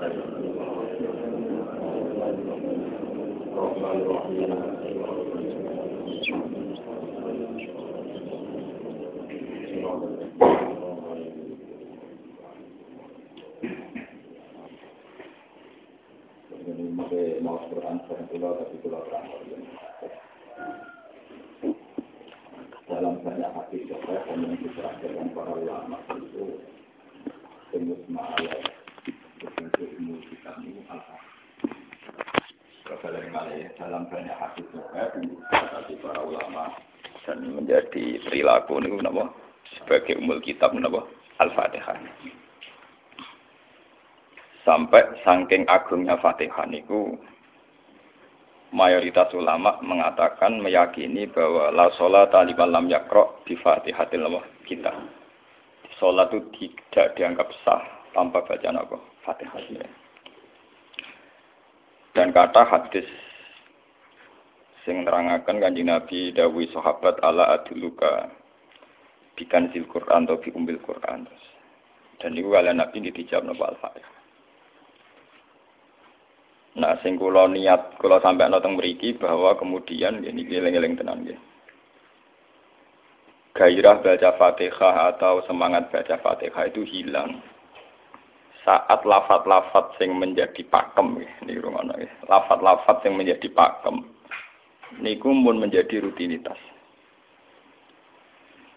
mau Quran pulau tapi pulau terang dalam banyak hadis juga yang diserahkan para ulama itu tembus ma'ala untuk ilmu kita ini apa dalam banyak hadis juga dari para ulama dan menjadi perilaku ini kenapa sebagai umul kitab kenapa al-fatihah sampai saking agungnya fatihah niku mayoritas ulama mengatakan meyakini bahwa la sholat liman lam yakro di fatihatil kita. Sholat itu tidak dianggap sah tanpa bacaan apa? Fatihah. Dan kata hadis sing nerangaken kanjeng Nabi dawuh sahabat ala aduluka bikan Quran atau bi umbil Quran. Dan itu kalian Nabi dijawab napa Al-Fatihah. Nah, sing kula niat kula sampai nonton mriki bahwa kemudian ini eling-eling tenan nggih. Gairah baca Fatihah atau semangat baca Fatihah itu hilang saat lafat-lafat sing menjadi pakem ini rungono Lafat-lafat yang menjadi pakem niku pun menjadi rutinitas.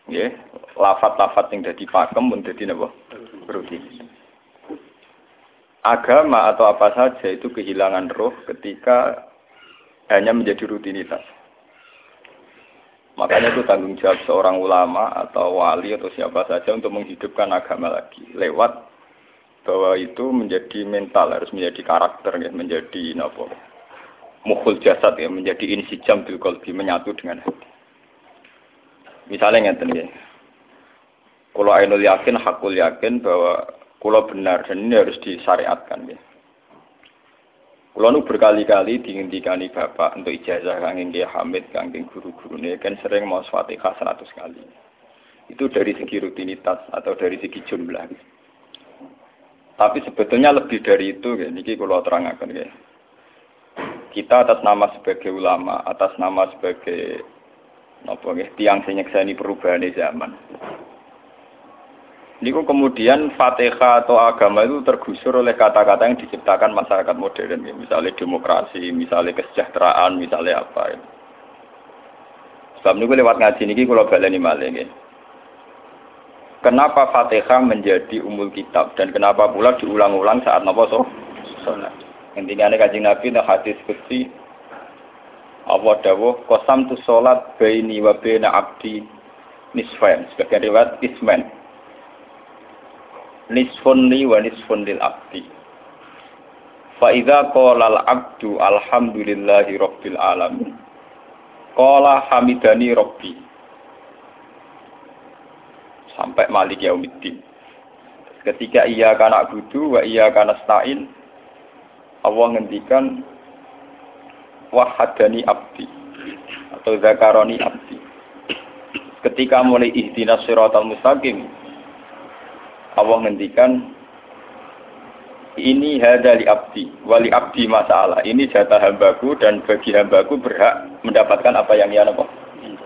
Nggih, lafat-lafat yang jadi pakem pun jadi napa? Rutinitas agama atau apa saja itu kehilangan roh ketika hanya menjadi rutinitas. Makanya itu tanggung jawab seorang ulama atau wali atau siapa saja untuk menghidupkan agama lagi lewat bahwa itu menjadi mental harus menjadi karakter ya menjadi nopo mukhul jasad ya menjadi insijam bil qalbi menyatu dengan hati. Misalnya ngeten ya. Kalau ainul yakin, hakul yakin bahwa Kulo benar dan ini harus disyariatkan ya. Kulo nu berkali-kali dihentikan bapak untuk ijazah kanging dia Hamid guru-guru ini kan sering mau fatihah seratus kali. Itu dari segi rutinitas atau dari segi jumlah. Tapi sebetulnya lebih dari itu ya. Niki kulo terangkan ya. Kita atas nama sebagai ulama, atas nama sebagai nopo ya, tiang ini perubahan zaman. Niku kemudian Fatihah atau agama itu tergusur oleh kata-kata yang diciptakan masyarakat modern, ya. misalnya demokrasi, misalnya kesejahteraan, misalnya apa. Ya. Sebab niku lewat ngaji niki kalau baleni malih ya. Kenapa Fatihah menjadi umul kitab dan kenapa pula diulang-ulang saat napa so? Intinya ada kajian Nabi dan hadis kecil Allah dawuh kosam tu salat baini wa abdi nisfain sebagai riwayat ismen nisfun li wa nisfun lil abdi. Fa idza qala al abdu alhamdulillahi rabbil alamin. Qala hamidani rabbi. Sampai malik yaumiddin. Ketika ia kana budu wa ia kana stain Allah ngendikan wahadani abdi atau zakaroni abdi. Ketika mulai ihdinas siratal mustaqim, Allah ngendikan ini hadali abdi, wali abdi masalah. Ini jatah hambaku dan bagi hambaku berhak mendapatkan apa yang ia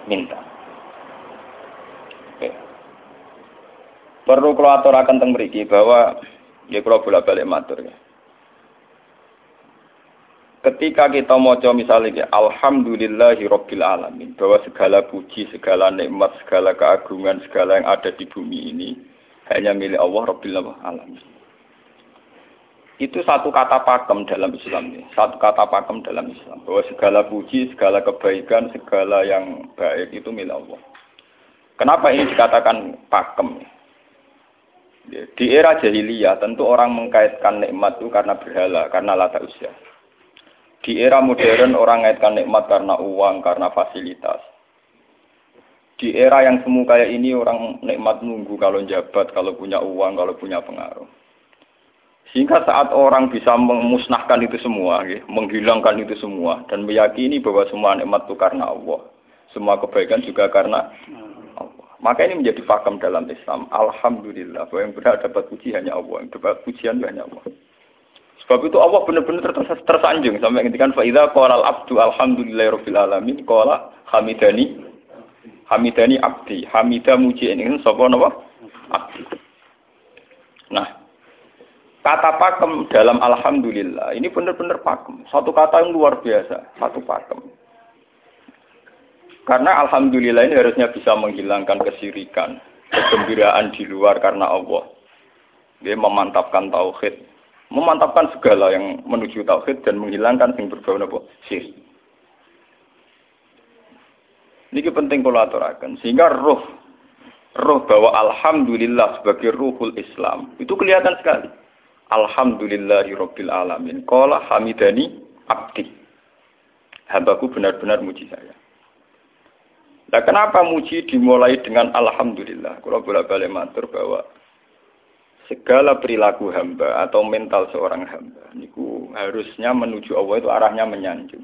minta. Oke. Perlu kalau aturakan tentang beriki bahwa ya kalau bolak balik matur ya. Ketika kita mau misalnya ya, Alhamdulillahi Rabbil Alamin bahwa segala puji, segala nikmat, segala keagungan, segala yang ada di bumi ini hanya milik Allah Rabbil Alamin. Itu satu kata pakem dalam Islam ini. Satu kata pakem dalam Islam. Bahwa segala puji, segala kebaikan, segala yang baik itu milik Allah. Kenapa ini dikatakan pakem? Di era jahiliyah tentu orang mengkaitkan nikmat itu karena berhala, karena lata usia. Di era modern orang mengaitkan nikmat karena uang, karena fasilitas di era yang semu kayak ini orang nikmat nunggu kalau jabat, kalau punya uang, kalau punya pengaruh. Sehingga saat orang bisa memusnahkan itu semua, menghilangkan itu semua, dan meyakini bahwa semua nikmat itu karena Allah. Semua kebaikan juga karena Allah. Maka ini menjadi pakem dalam Islam. Alhamdulillah bahwa yang benar dapat puji hanya Allah, yang dapat pujian hanya Allah. Sebab itu Allah benar-benar tersanjung sampai ketika faida qala abdu alhamdulillahirabbil alamin qala hamidani hamidani abdi hamida muji ini sapa napa abdi. Nah, kata pakem dalam alhamdulillah ini benar-benar pakem. Satu kata yang luar biasa, satu pakem. Karena alhamdulillah ini harusnya bisa menghilangkan kesirikan, kegembiraan di luar karena Allah. Dia memantapkan tauhid, memantapkan segala yang menuju tauhid dan menghilangkan yang berbau apa? Syirik. Ini penting kalau aturakan. Sehingga roh roh bahwa alhamdulillah sebagai ruhul Islam itu kelihatan sekali. Alhamdulillahirabbil alamin. Qala hamidani abdi. Hambaku benar-benar muji saya. Nah, kenapa muji dimulai dengan Alhamdulillah? Kalau bolak-balik matur bahwa segala perilaku hamba atau mental seorang hamba, niku harusnya menuju Allah itu arahnya menyanjung.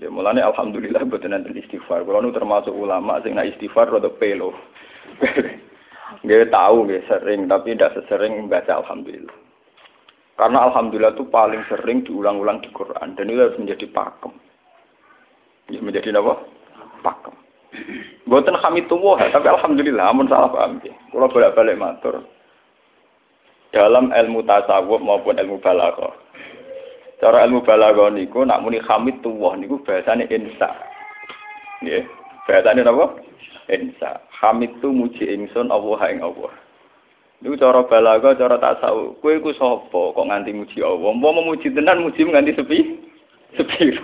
Ya mulanya alhamdulillah buat nanti istighfar. Nu termasuk ulama sing nak istighfar rada pelo. Gak tahu gak sering tapi tidak sesering baca alhamdulillah. Karena alhamdulillah itu paling sering diulang-ulang di Quran dan itu harus menjadi pakem. Ya menjadi apa? Pakem. Buatan kami tumbuh, tapi alhamdulillah, amun salah paham ya. Kalau bolak-balik matur, dalam ilmu tasawuf maupun ilmu balaghah. Cara ilmu balaghah niku nak muni hamid tuwah niku bahasane insa. Nggih. Bahasane napa? Insa. Hamid tu muji ingsun Allah ing Allah. Niku cara balaghah, cara tasawuf. Kowe iku sapa kok nganti muji Allah? Mau memuji tenan muji nganti sepi? Sepi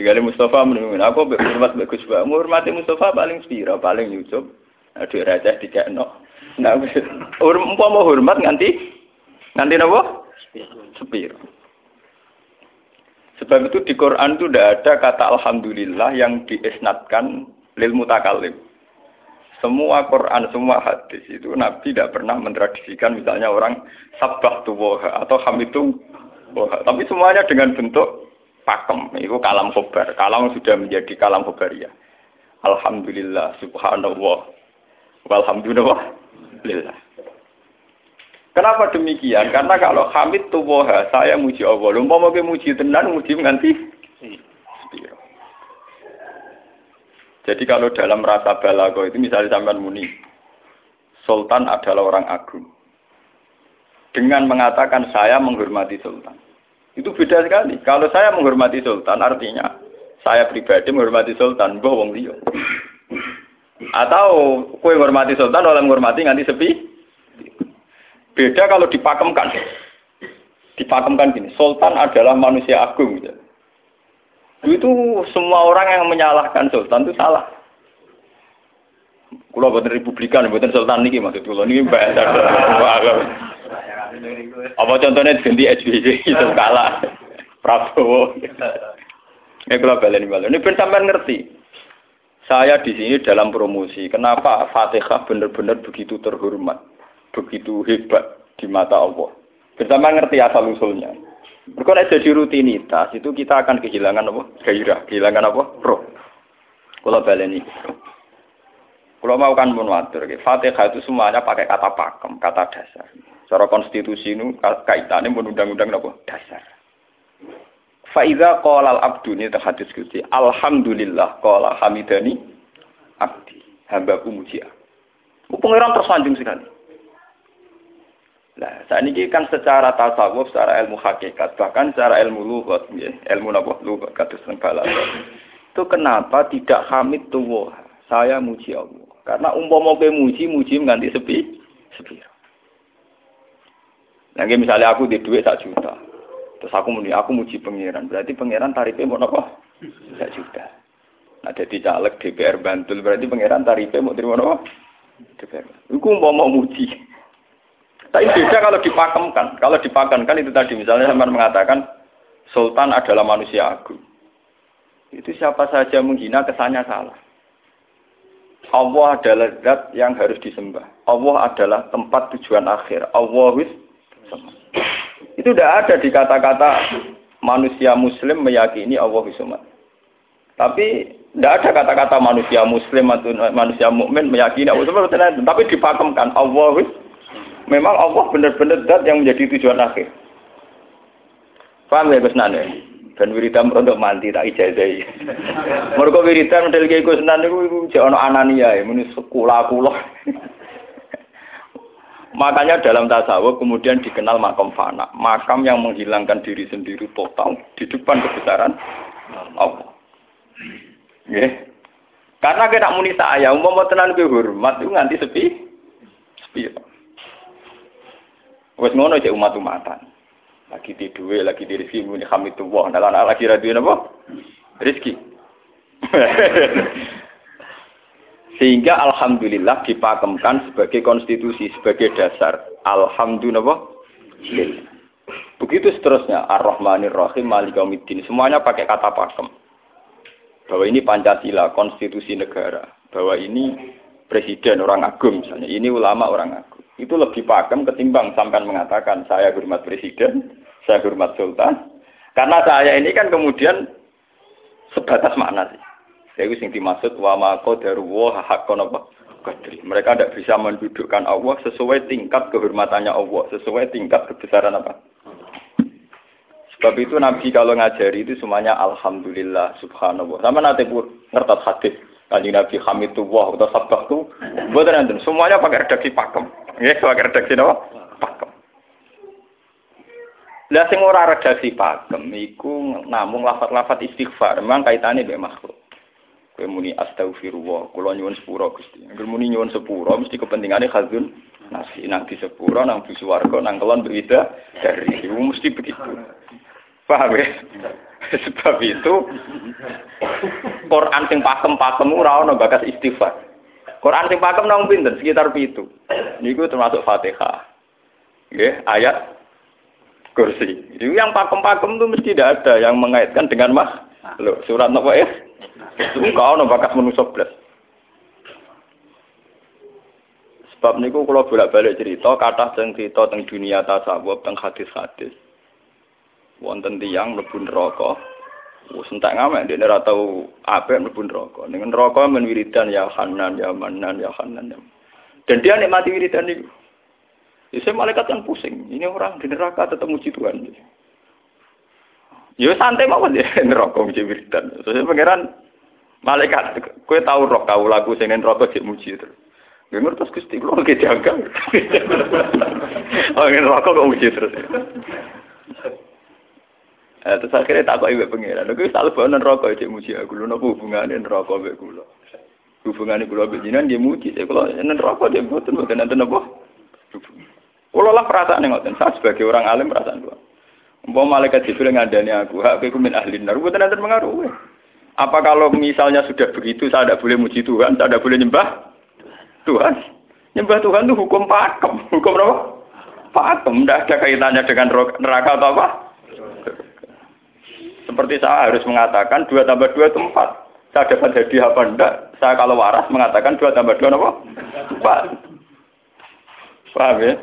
Tinggal Mustafa menunggu. Aku hormat Mbak Gus Pak. Menghormati Mustafa paling spira, paling YouTube. Aduh raja tidak no. Nah, mau hormat nganti nganti napa? Spira. Sebab itu di Quran itu tidak ada kata alhamdulillah yang diisnatkan lil mutakalim. Semua Quran, semua hadis itu Nabi tidak pernah mentradisikan misalnya orang sabah tuwoha atau hamitu woha. Tapi semuanya dengan bentuk pakem. Itu kalam khobar. Kalam sudah menjadi kalam khobaria. Alhamdulillah, subhanallah. Walhamdulillah. Lillah. Kenapa demikian? Karena kalau hamid tuwoha, saya muji Allah. Lumpah mau muji tenan, muji nganti. Jadi kalau dalam rasa balago itu misalnya sampai muni, Sultan adalah orang agung. Dengan mengatakan saya menghormati Sultan. Itu beda sekali. Kalau saya menghormati sultan, artinya saya pribadi menghormati sultan, mbah wong liya. Atau kue menghormati sultan oleh menghormati nganti sepi. Beda kalau dipakemkan. Dipakemkan gini, sultan adalah manusia agung. Gitu. Itu semua orang yang menyalahkan sultan itu salah. Kalau buatan republikan, buatan sultan ini maksud kalau ini bahasa. Apa contohnya ganti SBY itu kalah. Prabowo. Ini kalau balen balen. Ini sampai ngerti. Saya di sini dalam promosi. Kenapa Fatihah benar-benar begitu terhormat, begitu hebat di mata Allah. Bersama ngerti asal usulnya. Berkona jadi rutinitas itu kita akan kehilangan apa? Gairah, kehilangan apa? Roh. Kalau balen ini. Kalau mau kan menwatur, Fatihah itu semuanya pakai kata pakem, kata dasar. Cara konstitusi ini kaitannya undang-undang apa? Dasar. Faiza qala al-abdu ini terhadis Gusti. Alhamdulillah qala hamidani abdi. Hambaku muji. Pengiran tersanjung sekali. Nah, saat ini kan secara tasawuf, secara ilmu hakikat, bahkan secara ilmu lughat, ya, ilmu apa? Lughat kados Itu kenapa tidak hamid tuwah? Saya muji Allah. Karena umpama kowe muji, muji mengganti sepi, sepi. Nanti misalnya aku di duit sak juta, terus aku muni aku muji pangeran, berarti pangeran tarifnya mau? Sak juta. Nah jadi caleg DPR Bantul berarti pangeran tarifnya mau terima apa? DPR. Iku mau muji. Tapi beda kalau dipakemkan. Kalau dipakemkan itu tadi misalnya sama mengatakan Sultan adalah manusia agung. Itu siapa saja menghina kesannya salah. Allah adalah zat yang harus disembah. Allah adalah tempat tujuan akhir. Allah wis itu tidak ada di kata-kata manusia muslim meyakini Allah Somat. Tapi Tidak ada kata-kata manusia muslim atau manusia mukmin meyakini Allah itu tapi dipakemkan Allah memang Allah benar-benar zat yang menjadi tujuan akhir. Paham ya Gus Nane? Dan wiridan untuk mandi tak ijazahi. Mereka wiridan model kayak Gus Nane itu jauh anania ya, muni sekolah kulah. Makanya dalam tasawuf kemudian dikenal makam fana, makam yang menghilangkan diri sendiri total di depan kebesaran Allah. Ya. Karena kita muni saya, umum tenan ke hormat itu nganti sepi, sepi. Wes ngono cek umat-umatan. Lagi tidur, lagi di rezeki muni hamidullah, dalan lagi radio napa? Rezeki. Sehingga alhamdulillah dipakemkan sebagai konstitusi, sebagai dasar. Alhamdulillah. Begitu seterusnya. Ar-Rahmanir Rahim, Malikaumiddin. Semuanya pakai kata pakem. Bahwa ini Pancasila, konstitusi negara. Bahwa ini presiden orang agung misalnya. Ini ulama orang agung. Itu lebih pakem ketimbang sampai mengatakan saya hormat presiden, saya hormat sultan. Karena saya ini kan kemudian sebatas makna sih. Itu yang dimaksud wa ma qadarullah haqqan apa? Qadri. Mereka tidak bisa mendudukkan Allah sesuai tingkat kehormatannya Allah, sesuai tingkat kebesaran apa? Sebab itu Nabi kalau ngajari itu semuanya Alhamdulillah Subhanallah. Sama nanti ngertas hadis. Kanjeng Nabi Hamidullah atau Sabah itu buat nanti semuanya pakai redaksi pakem. Ya, pakai redaksi apa? Pakem. Lah sing ora redaksi pakem iku namung lafat-lafat istighfar, memang kaitannya mbek makhluk. Kowe muni astagfirullah, kula nyuwun sepura Gusti. Muni nyuwun sepura mesti kepentingane khazun nasi nang di sepura nang di swarga nang kelon berbeda dari mesti begitu. Paham ya? Sebab itu Quran sing pakem-pakem ora ono bakas istighfar. Quran sing pakem nang pinten sekitar pitu. Niku termasuk Fatihah. Nggih, ayat kursi. Itu yang pakem-pakem itu mesti tidak ada yang mengaitkan dengan mah. Loh, surat nopo ya? Kau ono bakas manusia blas. Sebab niku kalau bolak-balik cerita, kata cerita teng dunia tasawuf, teng hadis-hadis. Wonten tiang mlebu neraka. Wis entek ngamek dia ora tau apik mlebu neraka. Ning neraka men ya Hanan ya Manan ya Hanan. Ya. Dan dia nikmati wiridan niku. Ya malaikat kan pusing. Ini orang di neraka tetap muji Tuhan. Ya santai mawon ya neraka muji wiridan. Terus pangeran Malaikat, kue tahu roh kau lagu sing rokok cek muji terus. Gue ngertos gusti lo lagi jaga. Oh rokok kok muji terus. Eh, terus akhirnya tak kok ibu pengiran. Gue selalu bawa rokok cek muji aku. Lu nopo hubungannya rokok ibu kulo. Hubungannya kulo bejinan dia muji. Saya kulo nen rokok dia buatin buatin nanti nopo. Kulo lah perasaan yang ngoten. Saya sebagai orang alim perasaan kulo. Mau malaikat jibril ngadani aku. Hak aku min ahli nar. Buatin nanti mengaruh. Apa kalau misalnya sudah begitu saya tidak boleh muji Tuhan, saya tidak boleh nyembah Tuhan? Nyembah Tuhan itu hukum pakem. Hukum apa? Pakem. Tidak ada kaitannya dengan neraka atau apa? Seperti saya harus mengatakan dua tambah dua itu empat. Saya dapat hadiah apa enggak? Saya kalau waras mengatakan dua tambah dua apa? Empat. Paham ya?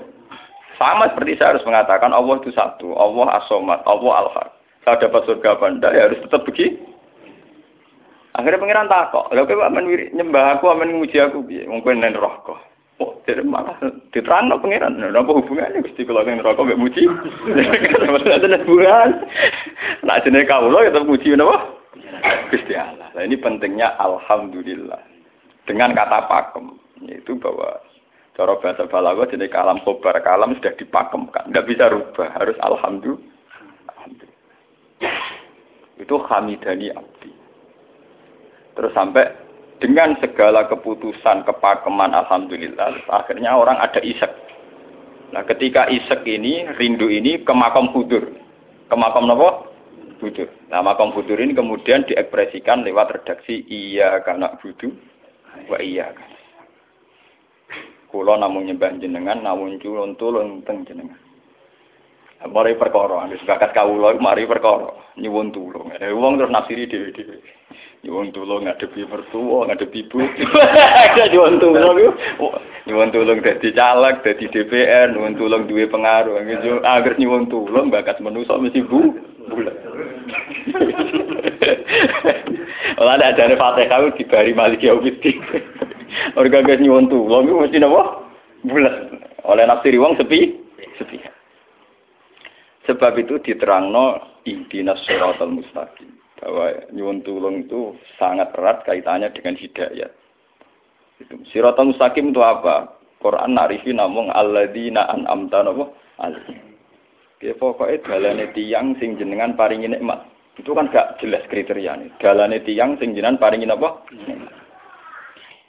Sama seperti saya harus mengatakan Allah itu satu, Allah asomat, Allah al-haq. Saya dapat surga apa enggak? Ya harus tetap begitu. Akhirnya pangeran takok, lha kowe amen nyembah aku amen nguji aku neraka. Oh, jadi malah diterangno pangeran. Napa hubungannya Gusti kula nang neraka mek muji? Ada hubungan. Nah jenenge kawula ya tetep muji napa? Gusti Allah. Nah ini pentingnya alhamdulillah. Dengan kata pakem, yaitu bahwa cara bahasa balaghah jenis kalam khobar kalam sudah dipakemkan, tidak bisa rubah, harus alhamdulillah. Itu hamidani abdi. Terus sampai dengan segala keputusan kepakeman alhamdulillah akhirnya orang ada isek. Nah ketika isek ini rindu ini ke makam hudur. Ke makam apa? Hudur. Nah makam hudur ini kemudian diekspresikan lewat redaksi iya karena budu wa iya. Kulo namun nyembah jenengan namun culun tulun teng jenengan. Mari perkara, wis bakat kawula mari perkara, nyuwun tulung. Wong terus nafsiri dhewe-dhewe. Nyuwun tulung ngadepi mertua, ngadepi ibu. Nyuwun tulung iku nyuwun tulung dadi caleg, dadi DPR, nyuwun tulung duwe pengaruh. Angger nyuwun tulung bakat manusa mesti bu bulat. Ora ada dari Fatihah dibari Malik Yaumiddin. Orga guys nyuwun tulung iku mesti napa? Bulat. Oleh nafsiri wong sepi, sepi. Sebab itu diterangno ihdinas siratal mustaqim. Bahwa nyuwun tulung itu sangat erat kaitannya dengan hidayah. Itu siratal mustaqim itu apa? Quran narifi namung alladzina an'amta napa? Ya pokoknya dalane tiang sing jenengan paringi nikmat. Itu kan gak jelas kriterianya. Dalane tiang sing jenengan paringi apa?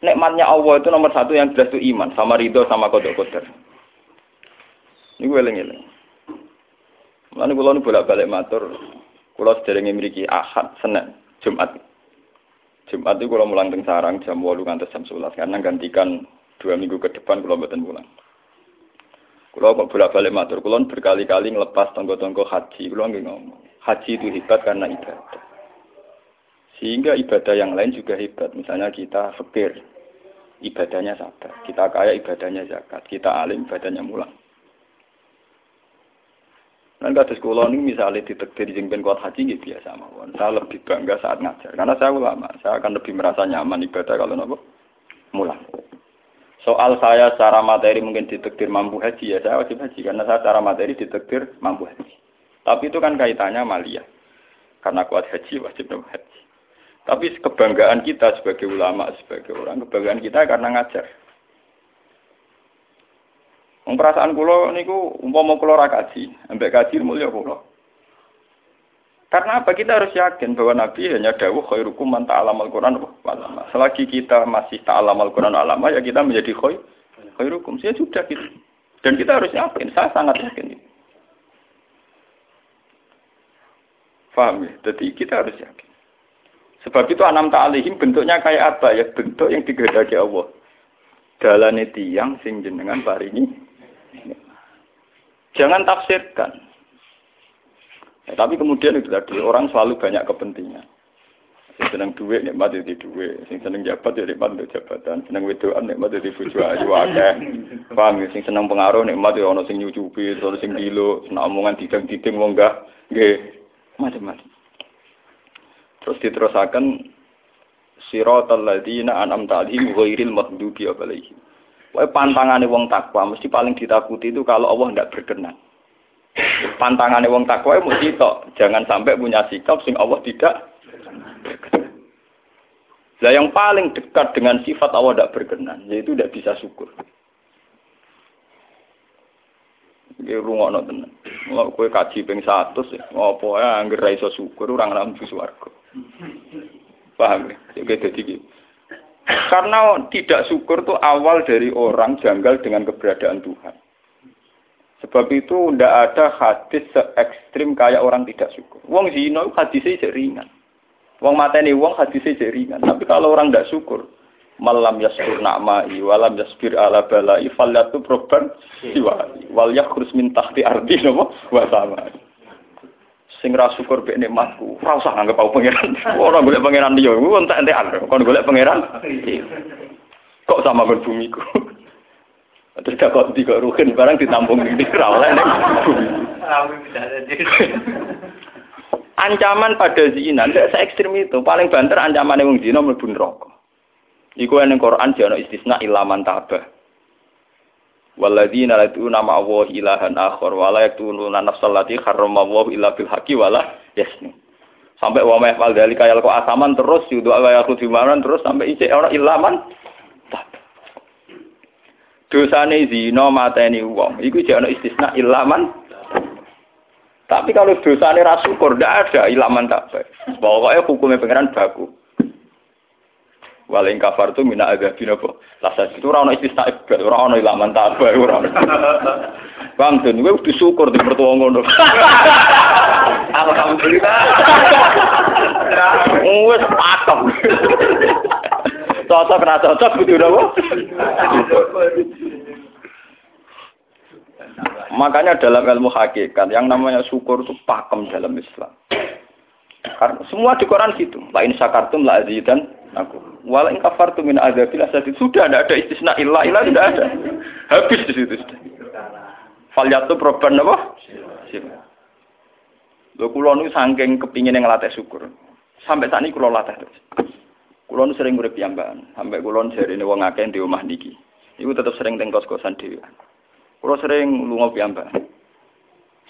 Nikmatnya Allah itu nomor satu yang jelas itu iman sama ridho sama kodok kodok. Ini gue eling Lalu kalau nu bolak balik matur, kalau sederenge memiliki ahad, senin, jumat. Jumat itu kalau mulang teng sarang jam walu ngantos jam sebelas karena gantikan dua minggu ke depan kalau betul pulang. Kalau kok bolak balik matur, kalau berkali-kali ngelepas tonggo-tonggo haji, kalau nggak ngomong. Haji itu hebat karena ibadah. Sehingga ibadah yang lain juga hebat. Misalnya kita fakir, ibadahnya sabar. Kita kaya, ibadahnya zakat. Kita alim, ibadahnya mulang. Kata sekolah ini misalnya ditektir jengben kuat haji gitu biasa mawon. Saya lebih bangga saat ngajar karena saya ulama. Saya akan lebih merasa nyaman ibadah kalau nopo mulang. Soal saya secara materi mungkin ditektir mampu haji ya saya wajib haji karena saya secara materi ditektir mampu haji. Tapi itu kan kaitannya malia. Karena kuat haji wajib nopo haji. Tapi kebanggaan kita sebagai ulama, sebagai orang, kebanggaan kita karena ngajar. Perasaan kulo niku umpama kulo ra kaji, ambek kaji mulya kulo. Karena apa? Kita harus yakin bahwa Nabi hanya dawuh khairukum man ta'alam al-Quran walama. Selagi kita masih ta'alam al-Quran walama, ya kita menjadi khair, khairukum. Saya sudah gitu. Dan kita harus yakin, saya sangat yakin. Faham ya? Jadi kita harus yakin. Sebab itu anam ta'alihim bentuknya kayak apa ya? Bentuk yang digadaki Allah. Dalane tiang sing jenengan paringi Jangan tafsirkan. Ya, tapi kemudian itu tadi orang selalu banyak kepentingan. Sing seneng duit nikmat itu duit, sing seneng jabat ya nikmat untuk jabatan, seneng wedoan nikmat itu bojo ayu akeh. Paham? Sing seneng pengaruh nikmat ya ana sing nyucupi, ana sing dilo, seneng omongan didang-diding wong enggak nggih macam-macam. Terus diterusakan siratal ladzina an'amta 'alaihim ghairil maghdubi 'alaihim. Pokoknya pantangannya wong takwa mesti paling ditakuti itu kalau Allah tidak berkenan. Pantangannya wong takwa itu mesti tok, jangan sampai punya sikap sing Allah tidak Nah yang paling dekat dengan sifat Allah tidak berkenan, yaitu tidak bisa syukur. Iki rungokno tenan. Mau kowe kaji ping 100 apa ya anggere syukur ora ngambu swarga. Paham ya? Jadi dadi karena tidak syukur itu awal dari orang janggal dengan keberadaan Tuhan. Sebab itu tidak ada hadis se ekstrim kayak orang tidak syukur. Wong zino hadisnya jadi ringan. Wong mateni wong hadisnya jadi ringan. Tapi kalau orang tidak syukur, malam yaskur na'mai walam yasbir ala balai falyatu proban siwali wal yakhrus min tahti ardi nopo wa sing ra syukur mek nikmatku ora usah nganggep aku pangeran. Ora golek pangeran liya ku entek-entekan kon golek pangeran kok sama kon bumiku terus gak kok tiga ruhin barang ditampung di ra oleh ning ancaman pada zina tidak se ekstrim itu paling banter ancaman wong zina mlebu neraka. Iku ning Quran jano istisna ilaman tabah Walladzina laduna nama Allah ilahan akhar wa la yaktuluna nafsal lati harrama Allah illa bil haqqi wa la. Sampai wa ma yafal dalika yalqa asaman terus yudu wa yakhudhu terus sampai isi ora ilaman dosane zina mateni wong iku jek ana istisna ilaman tapi kalau dosane ra syukur ndak ada ilaman tak pokoknya hukumnya pangeran baku Waling kafar tu mina agabin apa? Lasa itu orang istisna ibad, orang orang ilaman tabah, orang. Bang, dan gue udah syukur di mertua ngono. Alhamdulillah. Wes pakem. Cocok kena cocok kudu apa? Makanya dalam ilmu hakikat yang namanya syukur itu pakem dalam Islam. Karena semua di Quran gitu. Lain sakartum la azidan aku. Wala in kafartu min adzabil asad sudah tidak ada istisna illa illa tidak ada. Habis di situ sudah. Falyatu proban apa? Lho kula nu saking kepingin ngelatih syukur. Sampai saat ini kula latih terus. Kula sering urip piyambakan, sampai kula jarine wong akeh di omah niki. Iku tetep sering teng kos-kosan dhewe. Kula sering lunga piyambakan.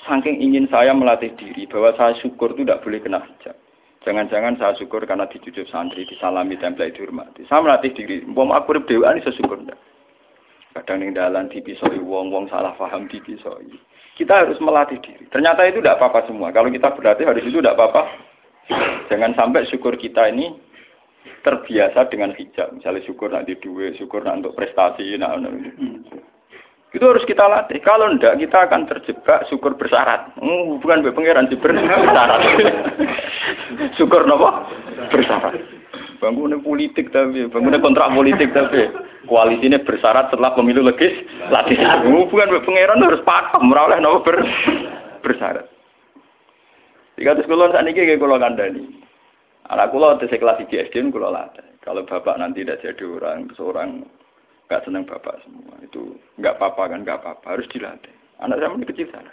Saking ingin saya melatih diri bahwa saya syukur itu tidak boleh kena hijab. Jangan-jangan saya syukur karena dicucuk santri, disalami, tempel, dihormati. Saya melatih diri. Mau aku urip dhewean iso syukur ndak. Kadang ning dalan dipisoi wong, wong salah paham dipisoi. Kita harus melatih diri. Ternyata itu tidak apa-apa semua. Kalau kita berlatih hari itu tidak apa-apa. Jangan sampai syukur kita ini terbiasa dengan hijab. Misalnya syukur nanti duit, syukur nanti untuk prestasi. Nah, nah, nah. Itu harus kita latih. Kalau enggak, kita akan terjebak syukur bersyarat. Hmm, bukan pangeran bersyarat. syukur nopo bersyarat. Bangunnya politik tapi, bangunnya kontrak politik tapi koalisinya bersyarat setelah pemilu legis latih. Hmm, bukan pangeran harus pakem, oleh nopo ber, bersyarat. Jika terus kulon saat ini kayak kulon kandani. Anak kulon tes kelas IGSD kulon latih. Kalau bapak nanti tidak jadi orang, seorang nggak senang bapak semua. Itu nggak apa-apa kan nggak apa-apa. Harus dilatih. Anak saya masih kecil sana.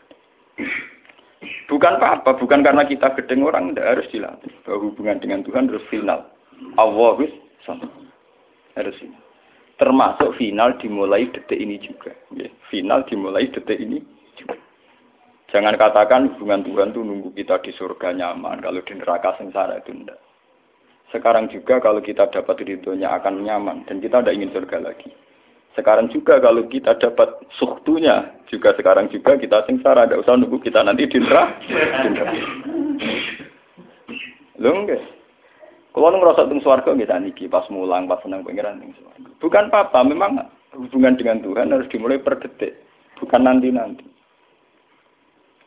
Bukan apa-apa bukan karena kita gedeng orang tidak harus dilatih. Bahwa hubungan dengan Tuhan harus final. Allah sama. Harus final. Termasuk final dimulai detik ini juga. Final dimulai detik ini juga. Jangan katakan hubungan Tuhan itu nunggu kita di surga nyaman kalau di neraka sengsara itu tidak sekarang juga kalau kita dapat ridhonya akan nyaman dan kita tidak ingin surga lagi. Sekarang juga kalau kita dapat suktunya juga sekarang juga kita sengsara, tidak usah nunggu kita nanti di neraka. Lho enggak. Kalau ngerasa teng swarga kita niki pas mulang pas senang pengiran teng. Bukan apa, memang hubungan dengan Tuhan harus dimulai per detik, bukan nanti-nanti.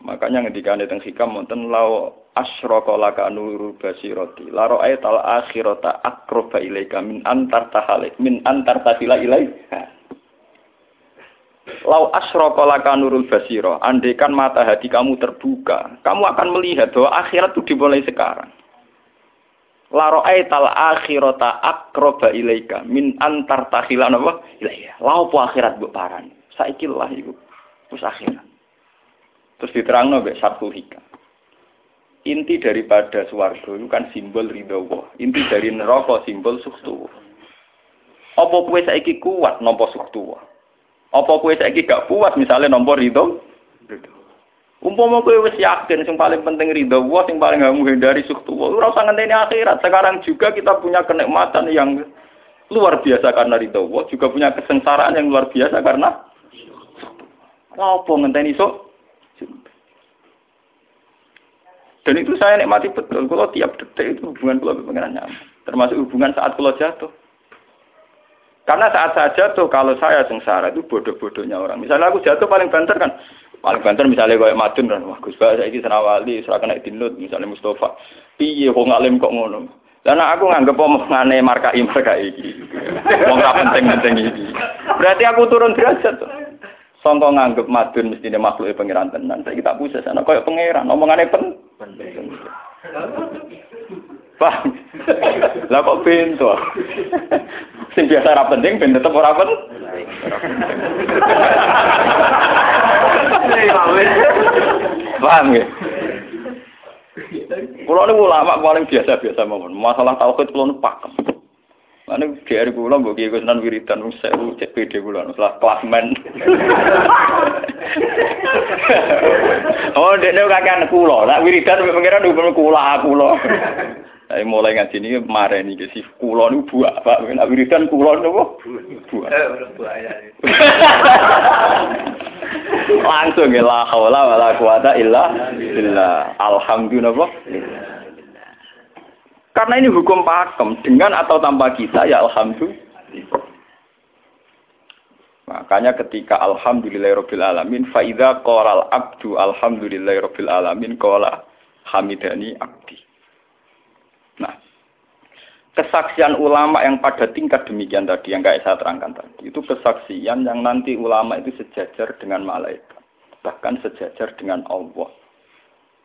Makanya ketika ada teng hikam wonten lau asyraka laka nurul basirati la ra'aital akhirata aqraba ilaika min antar tahalik min antar tasila ilaika. Lau asyraka laka nurul basira, andaikan mata hati kamu terbuka, kamu akan melihat bahwa akhirat itu dimulai sekarang. La ra'aital akhirata aqraba ilaika min antar tahila napa? Ilaika. Lau po akhirat mbok parani. Saiki lah iku. Wis akhirat. Terus diterang nabi satu hikam. Inti daripada suwargo itu kan simbol ridho. Inti dari neraka simbol suktu. Apa kue saiki kuat nompo suktu? Apa kue saiki gak kuat misalnya nompo ridho? Umpama kue wis yakin sing paling penting ridho Allah, sing paling gak menghindari suktu. Ora usah ngenteni akhirat. Sekarang juga kita punya kenikmatan yang luar biasa karena ridho Allah, juga punya kesengsaraan yang luar biasa karena apa ngenteni sok Dan itu saya nikmati betul. Kalau tiap detik itu hubungan kalau pengiran nyaman. Termasuk hubungan saat kalau jatuh. Karena saat saya jatuh, kalau saya sengsara itu bodoh-bodohnya orang. Misalnya aku jatuh paling banter kan. Paling banter misalnya kayak Madun kan. Wah Gus saya ini senawali, serah kena dinut. Misalnya Mustafa. Piye kok ngalim kok ngono. Karena aku nganggep omongane markai markai iki. Wong penting-penting iki. Berarti aku turun derajat tuh. Songko nganggep madun mesti dia makhluk pangeran tenan. Saya kita pusat sana koyok pangeran. Pen. Paham? Lah kok pintu? Sing biasa ora penting ben tetep ora penting. Paham ya? Kulo niku ulama paling biasa-biasa mawon. Masalah tauhid kulo pakem. Mana GR kula mbok kiye Gusnan wiridan wis sewu cek PD kula setelah klasmen. oh, dekne kakean kula. Nak wiridan mbek pengiran kula kula. Saya mulai ngaji ini kemarin nih si kula nih buah pak, nak wiridan kula nopo buah. Langsung ya la haula wala quwata illa billah. Alhamdulillah. Karena ini hukum pakem, dengan atau tanpa kita ya alhamdulillah. Makanya ketika alhamdulillahirabbil alamin faida qalal abdu alhamdulillahirabbil alamin qala hamidani abdi. Kesaksian ulama yang pada tingkat demikian tadi yang kayak saya terangkan tadi itu kesaksian yang nanti ulama itu sejajar dengan malaikat bahkan sejajar dengan Allah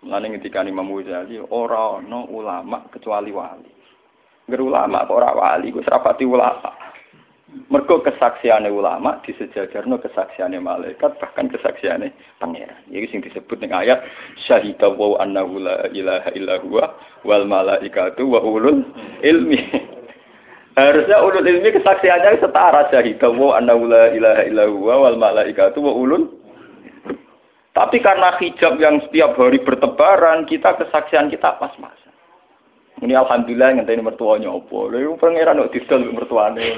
Mulane ketika Imam Ghazali ora ana ulama kecuali wali. Ngger ulama kok wali, ku serapati ulama. Mergo kesaksiane ulama disejajarno kesaksiane malaikat bahkan kesaksiane pangeran. Iki sing disebut ning ayat syahida wa annahu la ilaha illa huwa wal malaikatu wa ulul ilmi. Harusnya ulul ilmi kesaksiannya setara syahida wa annahu la ilaha illa huwa wal malaikatu wa ulul tapi karena hijab yang setiap hari bertebaran, kita kesaksian kita pas-pas. Ini alhamdulillah tadi mertuanya opo. Lalu pangeran kok disel mertuane.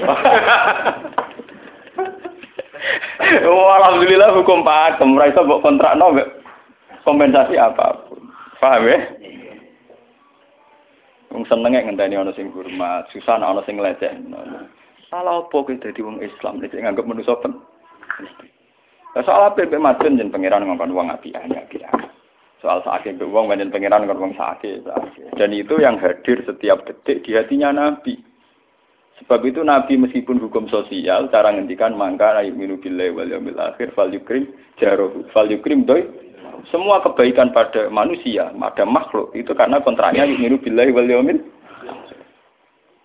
oh, alhamdulillah hukum pakem. Ora iso mbok kontrakno kompensasi apa pun. Paham ya? Wong senenge ngenteni ana sing hormat, susah ana sing lecehno. Salah opo kowe dadi wong Islam nek nganggep manusa pen. Soal apa yang macam jen pangeran ngomong uang api hanya kira soal sakit ke uang banyak pangeran sakit dan itu yang hadir setiap detik di hatinya nabi. Sebab itu nabi meskipun hukum sosial cara ngendikan mangka ayat minu bilai wal yamil akhir fal yukrim jarohu fal yukrim doi. Semua kebaikan pada manusia pada makhluk itu karena kontraknya minu bilai wal yamil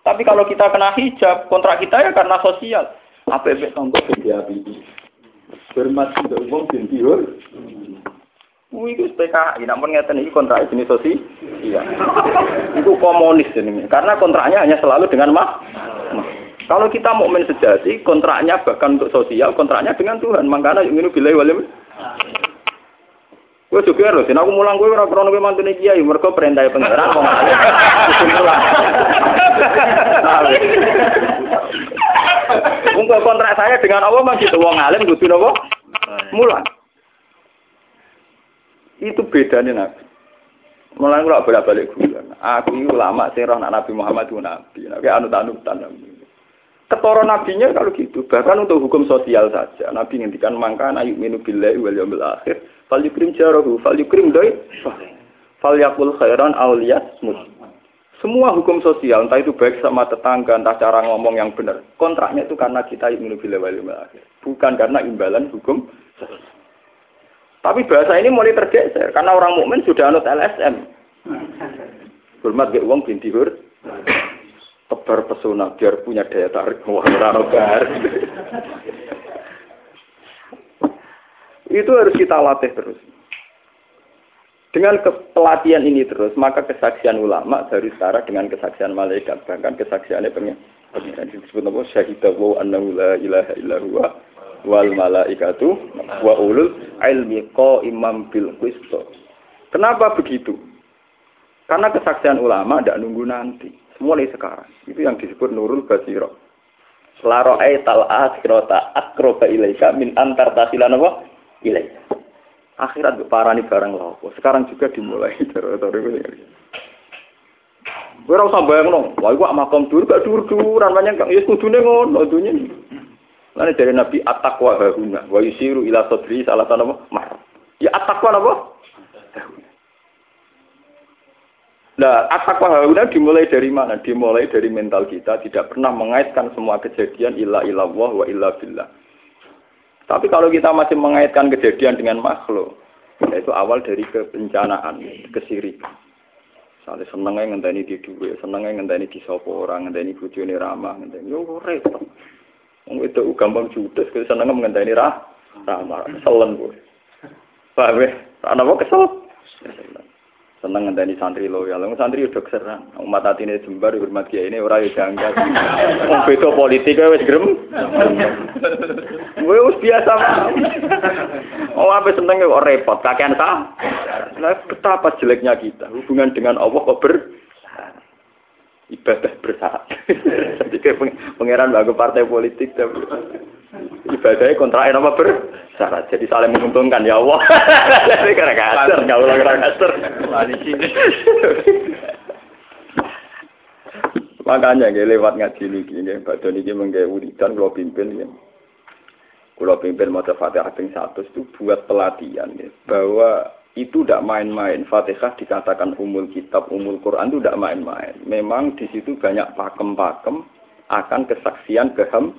tapi kalau kita kena hijab kontrak kita ya karena sosial. Apa efek tongkol jadi Hormat untuk umum bin Wih, itu PKI, namun ngeten ini kontrak jenis sosi, iya. itu komunis ini, karena kontraknya hanya selalu dengan mah. Kalau kita mau sejati, kontraknya bahkan untuk sosial, kontraknya dengan Tuhan. Makanya yang ini bila walim. Gue juga harus, aku mulang gue orang krono gue mantu kiai, mereka perintah pangeran mau ngalih. Mulang. Untuk kontrak saya dengan Allah masih tuh wong alim napa? Mulang. Itu bedanya Nabi. Mulai kalau bolak balik guyon. Aku itu ulama sing roh Nabi Muhammad itu Nabi. Nabi anut anut Nabi. Ketoro nabinya kalau gitu. Bahkan untuk hukum sosial saja. Nabi ngendikan mangka ayu minu billahi wal yawmil akhir. Fal yukrim jarahu. Fal yukrim doi. Fal yakul khairan awliyat smut. Semua hukum sosial, entah itu baik sama tetangga, entah cara ngomong yang benar. Kontraknya itu karena kita yuminu billahi wal yawmil akhir. Bukan karena imbalan hukum sosial. Tapi bahasa ini mulai tergeser karena orang mukmin sudah anut LSM. Hormat ke uang binti hur. Tebar pesona biar punya daya tarik wah bar. Itu harus kita latih terus. Dengan pelatihan ini terus, maka kesaksian ulama dari setara dengan kesaksian malaikat, bahkan kesaksiannya pengen disebut apa? Syahidah wa annahu la ilaha illa huwa wal malaikatu wa ulul ilmi imam bil qist. Kenapa begitu? Karena kesaksian ulama tidak nunggu nanti, mulai sekarang. Itu yang disebut nurul basiro. Laro tal akhirata akroba ilaika min antar tasilan apa? Ilaika. Akhirat parani barang lopo. Sekarang juga dimulai Gue rasa bayang dong, wah gue makam dur gak dur duran banyak kan, ya kudune ngono dunia. Lalu dari Nabi at-taqwa hahuna wa yusiru ila sodri salah apa? Mar. Ya at-taqwa apa? Nah, at-taqwa hahuna dimulai dari mana? Dimulai dari mental kita tidak pernah mengaitkan semua kejadian illa illallah wa illa billah. Tapi kalau kita masih mengaitkan kejadian dengan makhluk, yaitu awal dari kebencanaan, kesirikan. Misalnya senengnya ngenteni di dua, senengnya ngenteni di sopo orang, ngenteni bujuni ramah, ngenteni, yo repot. Itu gampang judes, kita seneng mengenai rah, ramah, keselen gue. Paham ya? Anak mau kesel? Seneng ngenteni santri loyal. Wong santri udah keseran. Umat hati ini jembar hormat kiai ini ora yo janggal. Wong beda politik wis grem. Gue wis biasa. Oh apa seneng kok repot kakean ta? Nah, betapa jeleknya kita hubungan dengan Allah kok ber ibadah bersarat. Jadi kayak pangeran bagi partai politik tapi ibadahnya kontrak apa bersyarat. Jadi saling menguntungkan ya Allah. Jadi karena kasar, nggak ulang karena kasar. Makanya nggak lewat ngaji niki nggih, Mbak Doni iki mengke wiridan kula pimpin ya. Kula pimpin maca Fatihah ping 100 itu buat pelatihan ya, bahwa itu tidak main-main. Fatihah dikatakan umul kitab, umul Quran itu tidak main-main. Memang di situ banyak pakem-pakem akan kesaksian keham.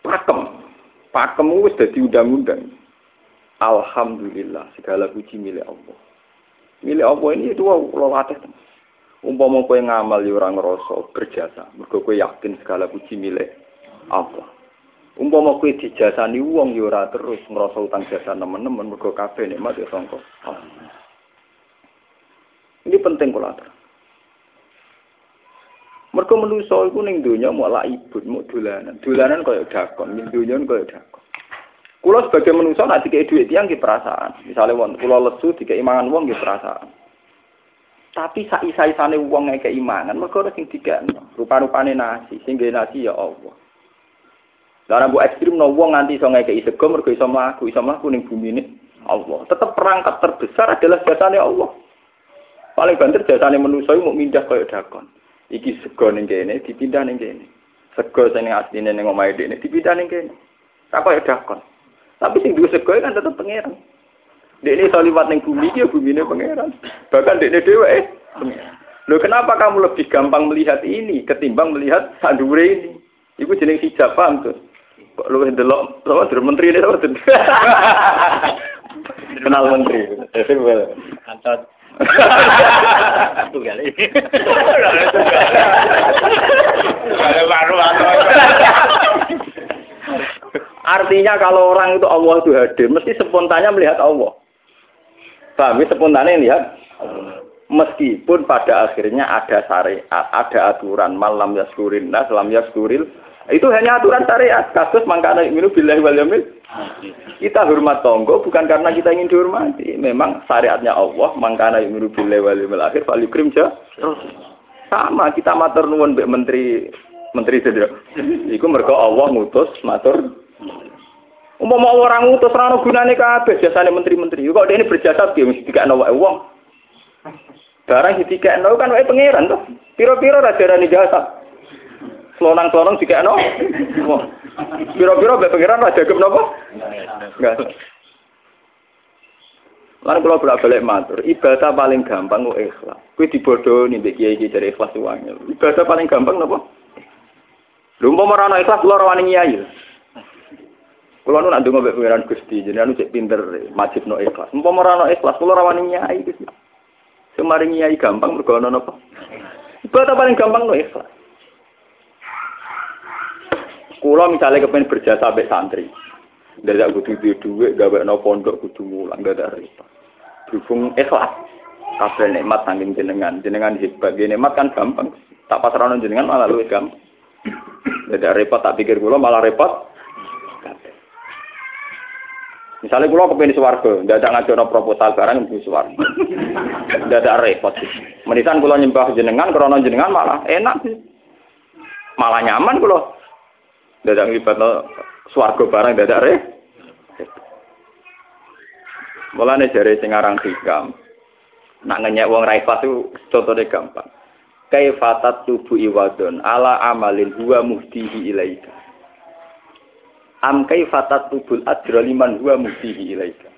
Pakem, pakem itu sudah diundang-undang. Alhamdulillah, segala puji milik Allah. Milik Allah ini itu Allah latih. Umpama kowe ngamal ya ora berjasa, kowe yakin segala puji milik Allah. Umpama kowe dijasani wong ya ora terus ngrasa utang jasa nemen-nemen mergo kabeh nikmat ya sangka Allah. Ini penting kula atur. Mergo manusa iku ning donya mau ibun, mau dolanan. Dolanan kaya dakon, ning donya kaya dakon. Kula sebagai manusa nek dikei dhuwit tiyang ki perasaan. Misale wong kula lesu dikei mangan wong perasaan. Tapi saisa-isane wong ngeke imangan, mergo. Rupa-rupane nasi, sing nasi ya Allah. Lah bu ekstrim no wong nganti iso ngekei sego mergo iso mlaku, iso mlaku ning bumi ini Allah. Tetap perangkat terbesar adalah jasane Allah. Paling banter jasane manusa mau mindah kaya dakon. Iki sego ning kene dipindah ning kene. Sego sing asline ning omahe dene dipindah ning kene. Tak kaya dakon. Tapi sing duwe sego kan tetep pangeran. Dekne iso liwat ning bumi iki ya bumine pangeran. Bahkan dekne dhewe eh pangeran. Kenapa kamu lebih gampang melihat ini ketimbang melihat sandure ini? Iku jeneng hijab paham tuh. Kok lu ndelok sama dari menteri ini sama Kenal menteri. Antot. Tunggal ini. Artinya kalau orang itu Allah itu hadir, mesti spontannya melihat Allah. Paham ya? Spontannya lihat. Meskipun pada akhirnya ada syariat, ada aturan malam yaskurin nas, lam yaskuril. Itu hanya aturan syariat. Kasus mangkana minum billahi wal yamil. Kita hormat tonggo bukan karena kita ingin dihormati. Memang syariatnya Allah, mangkana minum billahi wal yamil akhir fal yukrim Sama kita matur nuwun mbek menteri menteri sedher. Iku mergo Allah ngutus matur Umpama orang ngutus ora gunane kabeh jasane menteri-menteri. Kok ini berjasa piye mesti dikakno wae wong. Barang dikakno kan wae pangeran to. Piro-piro ra darani jasa. Selonang-selonang dikakno. Piro-piro mbek pangeran ra jagep napa? Enggak. Lan kula bolak-balik matur, ibadah paling gampang kok ikhlas. Kuwi dibodohi mbek kiai-kiai dari ikhlas wae. Ibadah paling gampang napa? Lha umpama ora ana ikhlas kula ora wani nyai. Kulo nu nak ndonga mbek pangeran Gusti, jenengan cek pinter majib no ikhlas. Umpama ora ono ikhlas, kulo ora wani nyai Gusti. Semari nyai gampang mergo napa? Ibadah paling gampang no ikhlas. Kulo misalnya kepengen berjasa sampai santri. Dari aku kudu duit, gawe no pondok kudu mulang, gak ada repot. Berhubung ikhlas. Kabel nikmat saking jenengan, jenengan hebat. Nikmat kan gampang. Tak pasrah jenengan malah luwih gampang. Tidak repot, tak pikir kulo malah repot. Misalnya kalau kepengen ada ngajar proposal barang suwargo, tidak ada repot. Menisan kalau nyembah jenengan, krono jenengan malah enak sih, malah nyaman kalau tidak ada ngibat suwargo barang ada repot. Mulane jare sing aran hikam. Nak ngenyek wong ra itu contohnya gampang. Kaifatat tubuh iwadon ala amalin huwa muhtihi ilaika am kaifatat tubul ajra liman huwa mudihi ilaika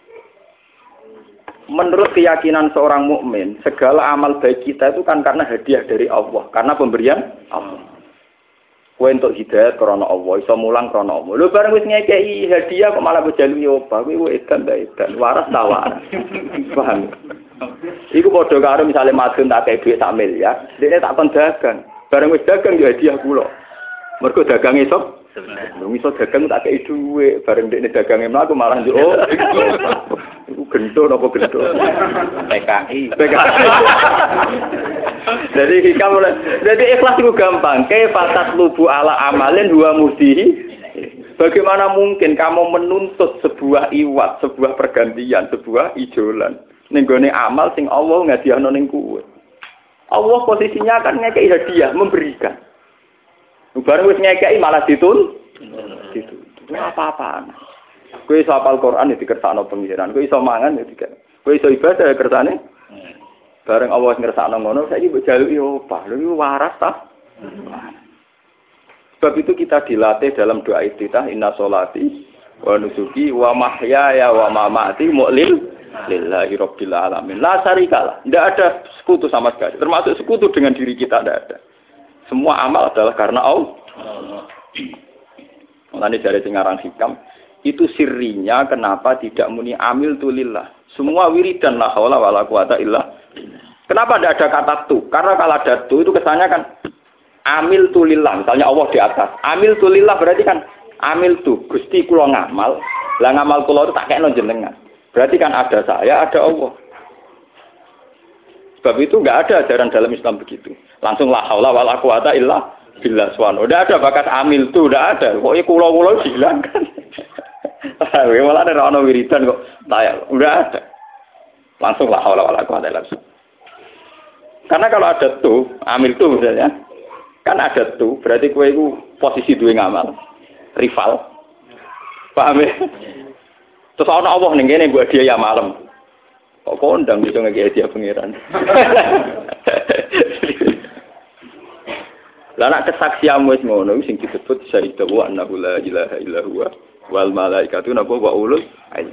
Menurut keyakinan seorang mukmin, segala amal baik kita itu kan karena hadiah dari Allah, karena pemberian Allah. Kue untuk hidayat karena Allah, iso mulang karena Allah. Lu bareng wis ngekei hadiah kok malah bejalu nyoba, kue kue edan dah edan, waras tak waras. Paham? Iku padha karo misale madun tak kei duit sak miliar, dia tak kon dagang. Bareng wis dagang ya hadiah kula. Mergo dagang esok Lu iso dagang tak kei dhuwit, bareng dekne dagange mlaku malah yo. Oh, iku gento napa gento? PKI. PKI. Jadi hikam mulai. Jadi ikhlas itu gampang. Kayak fatat lubu ala amalin dua mudihi. Bagaimana mungkin kamu menuntut sebuah iwat, sebuah pergantian, sebuah ijolan. Nenggone amal sing Allah ngadiahno ning kuwe. Allah posisinya kan ngekei hadiah, memberikan. Bareng wis ngekeki malah ditun. Ditun. apa-apaan. Kowe iso hafal Quran ya dikersakno pengiran, kowe iso mangan ya dikek. Kowe iso ibadah ya kersane. Bareng Allah ngersakno ngono, saiki mbok jaluki opah. Lho waras ta? Sebab itu kita dilatih dalam doa iftitah inna solati wa nusuki wa mahyaya wa mamati mu'lil lillahi rabbil alamin. La syarikalah. Tidak ada sekutu sama sekali. Termasuk sekutu dengan diri kita tidak ada. Semua amal adalah karena Allah. Mulane dari singarang hikam, itu sirinya kenapa tidak muni amil tulillah. Semua wiridan la haula wala quwata illa Kenapa tidak ada kata tu? Karena kalau ada tu itu kesannya kan amil tulillah. Misalnya Allah di atas. Amil tulillah berarti kan amil tu. Gusti kulo ngamal. Lah ngamal kulo itu tak kayak jenengan. Berarti kan ada saya, ada Allah. Sebab itu nggak ada ajaran dalam Islam begitu. Langsung la haula wala quwata illa billah subhanahu. Udah ada bakat amil tu, udah ada. Pokoknya kulo-kulo dihilangkan. Malah ada orang wiridan kok. Tayal, udah ada. Langsung la haula wala quwata illa. Karena kalau ada tuh, amil tuh misalnya, kan ada tuh, berarti kue itu posisi dua ngamal, rival. Paham ya? Terus orang Allah gini buat dia ya malam. Kok kondang bisa ngeki dia pangeran. Lah nak kesaksian wis ngono sing disebut syahidu wa annahu la ilaha illa huwa wal malaikatu napa wa ulul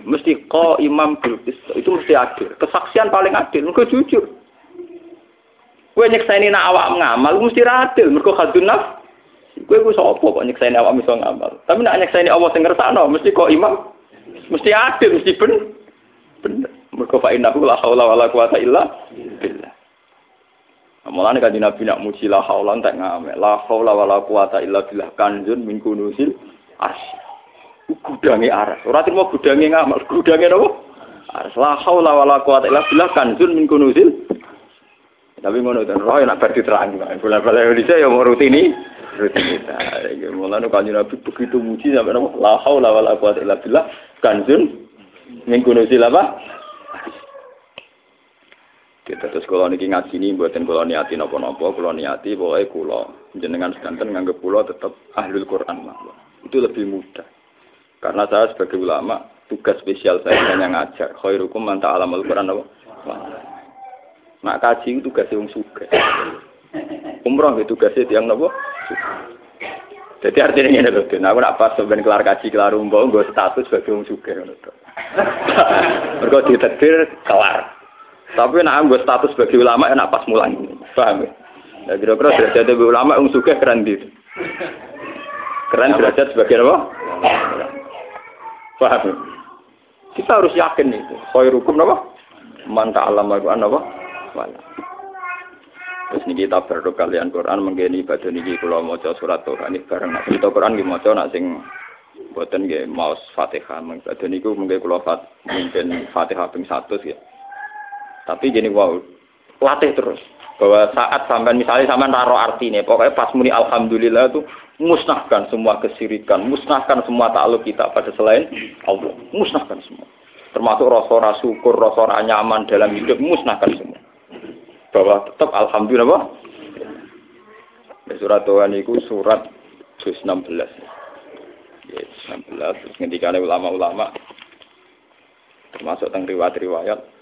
mesti qa imam bil itu mesti adil. Kesaksian paling adil mergo jujur. Kowe nyekseni nak awak ngamal mesti adil mergo khadun naf. Kowe ku sapa kok nyekseni awak iso ngamal. Tapi nak nyekseni Allah sing ngersakno mesti kok imam mesti adil mesti ben bener. Mergo fa innahu la haula wala quwata illa billah. Mulane kan Nabi nak muji la haula tak ngamal. La haula wala quwata illa billah kanjun min kunusil arsy. Gudange aras. Ora terima gudange ngamal, gudange napa? Aras la haula wala quwata illa billah kanjun min kunusil tapi ngono ten roh nak bar diterang. Bola-bola Indonesia ya mau rutini rutinitas. Iki mulane kanjeng Nabi begitu muji sampai nama la haula wala quwata illa billah kanzun min kunuzil apa? Kita terus kalau niki ngaji ini buatin kalau niati nopo nopo, kalau niati pokoknya kulo jenengan sedanten nganggep kulo tetap ahlul Quran lah. Itu lebih mudah. Karena saya sebagai ulama tugas spesial saya hanya ngajar. Khairukum man ta'alamul Quran apa? Nak kaji tugasnya wong suka. Umroh itu tugasnya tiang nopo. Jadi artinya ini loh, nah, aku nak pas sebenarnya kelar kaji kelar umroh, gue status sebagai wong suka. Mereka ditetir kelar. Tapi nak gue status sebagai ulama, enak pas mulang ini. Paham ya? Ya kira-kira derajat ulama, wong suka keren gitu. Keren derajat sebagai apa? Paham ya? Kita harus yakin itu. Hukum apa? Manta alam Al-Quran apa? wala. Terus niki kita berdoa kalian Quran menggeni ibadah niki kula maca surat Tuhan ini bareng nak cerita Quran nggih maca nak sing boten nggih maos Fatihah ibadah niku mungkin kula fat mungkin Fatihah ping 100 ya. Tapi gini wow, latih terus. Bahwa saat sampai misalnya sampai naruh artinya pokoknya pas muni alhamdulillah itu musnahkan semua kesirikan musnahkan semua takluk kita pada selain Allah. Musnahkan semua. Termasuk rasa syukur rasa nyaman dalam hidup musnahkan semua. Bahwa tetap alhamdulillah? Ya, surat Tuhan itu surat juz 16. Ya, 16 terus ketika ulama-ulama. Termasuk tentang riwayat-riwayat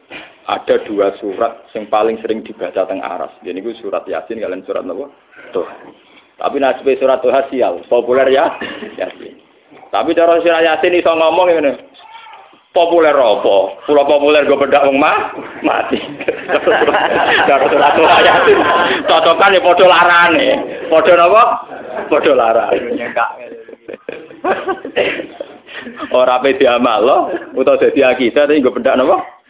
ada dua surat yang paling sering dibaca tentang aras. Jadi itu surat Yasin kalian surat apa? Tuhan. Tapi nasib surat Tuhan sial, populer ya Yasin. Tapi cara surat Yasin iso ngomong ini populer apa? Pulau populer gue bedak wong mah mati. Cara surat ayatin cocokan ya padha larane. Padha napa? Padha larane. Ora pe diamal lo, utawa dadi akidah tapi gue bedak napa?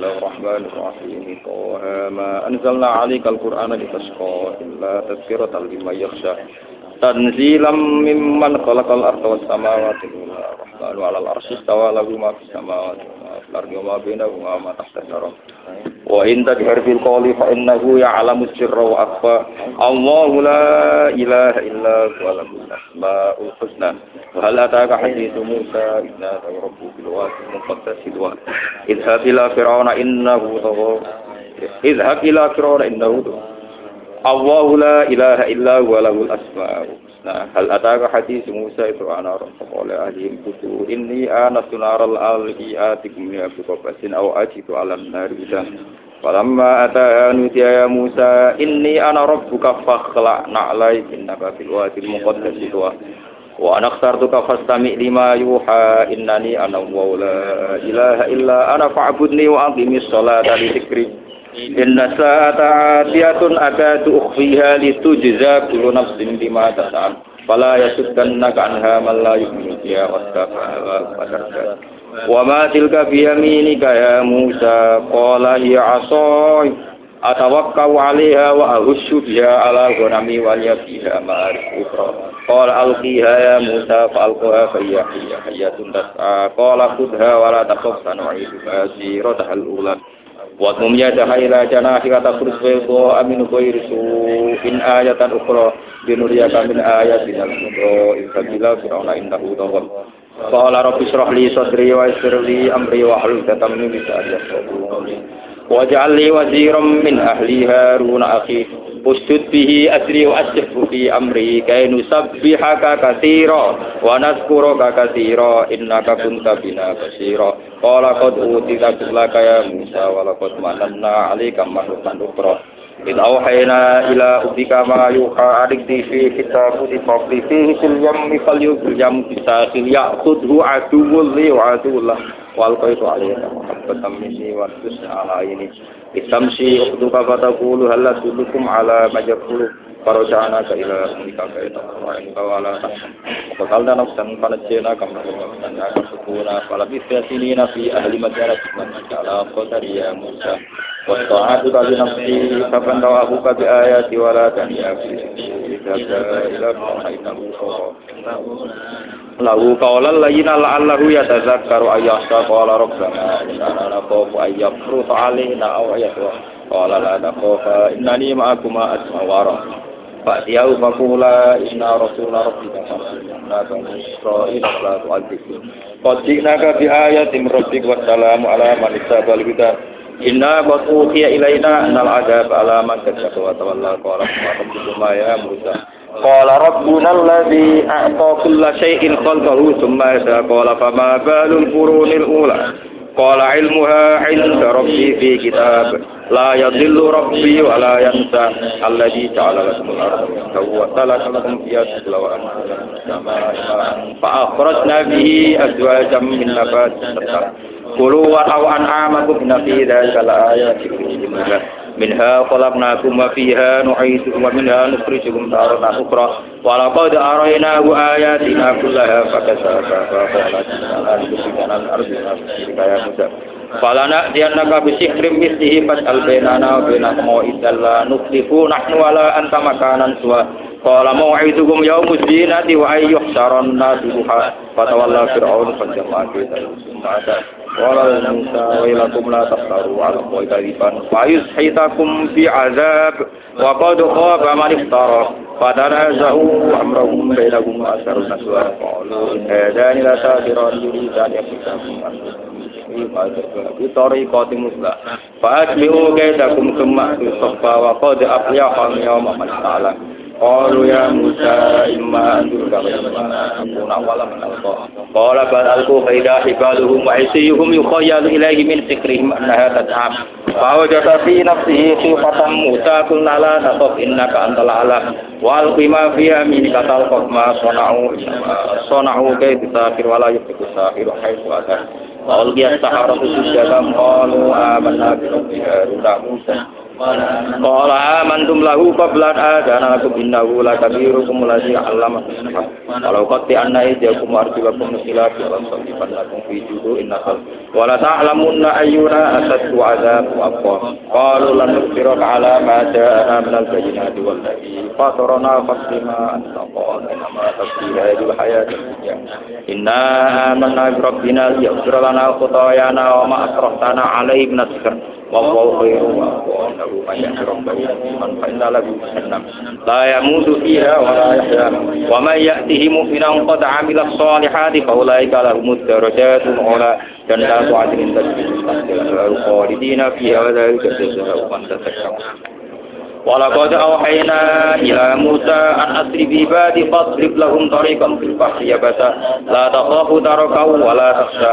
الله الرحمن الرحيم طه ما أنزلنا عليك القرآن لتشقى إلا تذكرة لمن يخشى تنزيلا ممن خلق الأرض والسماوات الرحمن على العرش استوى له ما في السماوات وما في الأرض وما بينهما وما تحت الثرى وإن تجهر بالقول فإنه يعلم السر وأخفى الله لا إله إلا هو له الأسماء الحسنى وهل أتاك حديث موسى إذ نادى ربه بالوادي المقدس الواد اذهب إلى فرعون إنه طغى اذهب إلى فرعون إنه طغى الله لا إله إلا هو له الأسماء الحسنى هل أتاك حديث موسى إذ رأى نارا فقال أهلهم كتوا إني آنست نارا لعلي آتكم منها بقبس أو أجد على النار هدى Falamma ataha nudiya ya Musa inni ana rabbuka fakhla na'lai innaka fil wadil muqaddas tuwa wa ana akhtartuka fastami' lima yuha innani ana wa la ilaha illa ana fa'budni wa aqimis salata li dzikri inna sa'ata atiyatun akadu ukhfiha litujza kullu nafsin bima tas'al fala yasuddannaka anha man la yu'minu biha wastafa wa Wa ma tilka bi yaminika ya Musa qala hiya asai atawakkau 'alaiha wa ahussu biha 'ala ghanami wa liya fiha ma'arif ukhra qala alqiha ya Musa fa alqaha fa hiya hayyatun tas'a qala khudha wa la takhaf sanu'iduha sirataha al-ula wa tum yadaha ila janahi wa tafrus bayda amin in ayatan ukhra. Binuriyaka min ayatina al-mudra in sabila fir'auna innahu tawwab Qala rabbi shrah li sadri wa yassir amri wa hlul 'uqdatam min lisani yafqahu qawli. Min ahli Harun akhi ustud bihi asri wa ashfu fi amri kay nusabbihaka katsira wa nadhkuraka katsira innaka kunta bina basira. Qala qad utita kullaka ya Musa wa laqad mananna 'alaika marratan ukhra. إذ أوحينا إلى أبك ما يوحى أرقدي في كتاب فقل فيه في اليم فليوك اليم بساخل يأخذه عدو لي وعدو له wal qaitu alayka muhabbatan minni wa tusna ala ayni bitamshi ukhduka fa taqulu hal asulukum ala majaqulu farajana ka ila umika ka ila umika wa ala faqalna nafsan fanajjayna kam nafsanna sukuna. Fala bisatinina fi ahli majarat man ala qadari ya musa. Wa ta'atu bi nafsi. Fa bandawahu ka bi ayati wa la tanyafi ila ila lahu qawlan layyina la'allahu yatazakkaru ayyahsa qala rabbana inna nakhafu an yafruta alaina aw yatwa qala la takhafa innani ma'akuma asma wa ara fa'tiyahu faqula inna rasula rabbika bani israila la tu'adzibhu qad ji'naka bi ayatin rabbik wa salamu ala man ittaba'al huda Inna qad uhiya ilaina annal adab ala man kadzdzaba wa tawalla qala rabbukum ya Musa qala rabbuna alladhi a'ta kulla shay'in khalqahu thumma hada qala fama balul qurunil ula qala ilmuha 'inda rabbi fi kitab la yadhillu rabbi wa la yansa alladhi ja'ala lakum al-ardha wa salaka lakum fiha wa fa akhrajna bihi azwajan min nabatin Kulu wa aw an'amakum fi dzalika laayatin minha wa minha nukhrijukum taratan ukhra. Wa laqad araynahu ayatina kullaha fakasaba fa qala ta'ala subhana al-ardi kaya musa falana diannaka bi sihrim mislihi fas'al bainana wa bainakum maw'idan la nahnu wala anta suwa Qala mau'idukum yaumus zinati wa ayyuh saron nasu duha fatawalla fir'aun fajamma kita Qala Musa wailakum la taftaru ala qawai kadiban wa yushitakum fi azab wa qad khaba man iftara fatanaza'u amrahum bainahum asarun naswa qalu hadani la sabiran yuridan kita Bitori koti muslah. Fa'asbihu kaidakum kemak tu sofa wa qad afliham yawma man ta'ala. Qalu ya Musa imma an turka imma akuna awala min alqa. Qala bal alqu fa idha hibaluhum wa isiyuhum yukhayyalu ilayhi min fikrihim annaha tad'am. Fa wajada fi nafsihi khifatan Musa qulna la taqaf innaka antal ala. Wa alqi ma fi yaminika talqaf ma sana'u sana'u kay bisafir wala yufiku sahiru haitsu ata. Wa alqiya saharatu sujadan qalu amanna bi rabbi Haruna Musa. Qala amantum lahu qabla adana lakum innahu la kabirukum allazi 'allama Walau qatti anna ijakum arjulakum nusila bi rasulifan lakum fi judu innakal wa la ta'lamunna ayyuna asadu 'adzab wa aqwa. Qalu lan nusbiraka 'ala ma ja'ana min al-bayyinati wal ladzi fatarana faqima anta qala ma tasbira bil hayati inna amanna bi rabbina liyaghfir lana khatayana wa ma asraftana 'alaihi wallahu khairu wa lahu man rabbahu man fa inna lahu jahannam la yamutu fiha wa la yahya wa man ya'tihi mu'minan qad 'amila salihati fa ulaika lahum darajatun ula jannatu 'adnin tajri min tahtiha al-anhar khalidina fiha wa dhalika jazaa'u man tasakkara ولقد أوحينا إلى موسى أن أسر بعبادي فاضرب لهم طريقا في البحر يبسا لا تخاف تركه ولا تخشى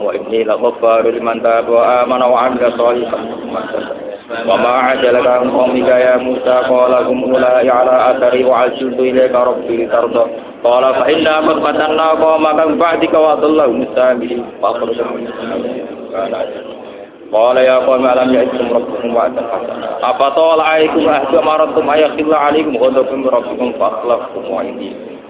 وإني لغفار لمن تاب وآمن وعمل صالحا وما عجلك عن قومك يا موسى قال هم أولئك على أثري وعجلت إليك ربي لترضى قال فإنا قد فتنا قومك من بعدك وأضلهم السامرين فأخرجهم قال يا قوم ألم يعدكم ربكم وعدا حسنا أفطال عليكم أهد ما أردتم أن يخل عليكم غضب من ربكم فأخلفتم وعندي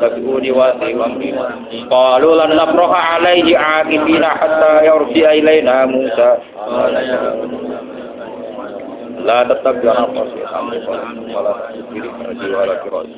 tabiuni wa tayyibun qalu lan nabraha alayhi aqibina hatta yurdi ilayna ya musa. La tetap jangan kosi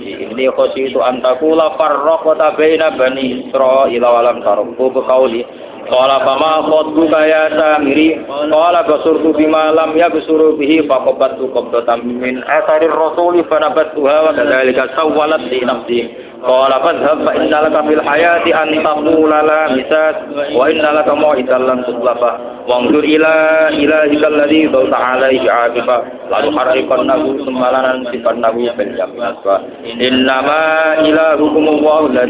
ini kosi itu antaku la farroh kota bina bani ilawalam tarukku bekauli Qala fama khotbuka ya samiri Qala basurtu bima lam yabsuru bihi faqabattu qabdatan min asarir rasuli fanabattuha wa kadzalika sawwalat di nafsi. Qala fadhhab fa innalaka fil hayati an taqula la misas wa innalaka mau'idan lan tutlaba. Wa anzur ila ilahika alladhi dhawta 'alaihi 'aqiba. La tuharriqannahu thumma la nansifannahu fil yamin asfa innama ilahukum Allahu la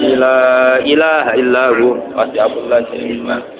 ilaha illa huwa wasi'atul kulli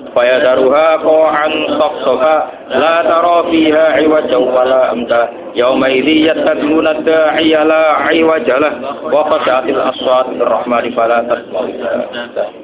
فيذرها قوعا صفصفا. لا ترى فيها عوجا ولا أمتا يومئذ يتبعون الداعي لا عوج له. وخشعت الأصوات بالرحمن فلا تسمع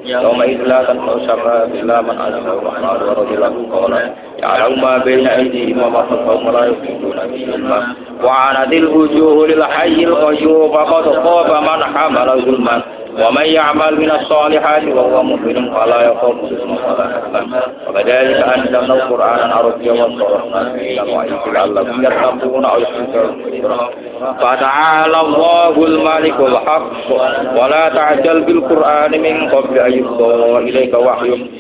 يومئذ لا تنفع شفاعة إلا من أذن الرحمن ورضي له قولا يعلم ما بين أيديهم وما خلفهم ولا يحيطون به علما وعنت الوجوه للحي القيوم فقد خاب من حمل ظلما ومن يعمل من الصالحات وهو مؤمن فلا يخاف ظلما ولا حزنا وكذلك أنزلنا القرآن عربيا وصرفنا فيه الوعيد لعلهم يتقون أو يحسنون فتعالى الله الملك الحق ولا تعجل بالقرآن من قبل أن يفضى إليك وحي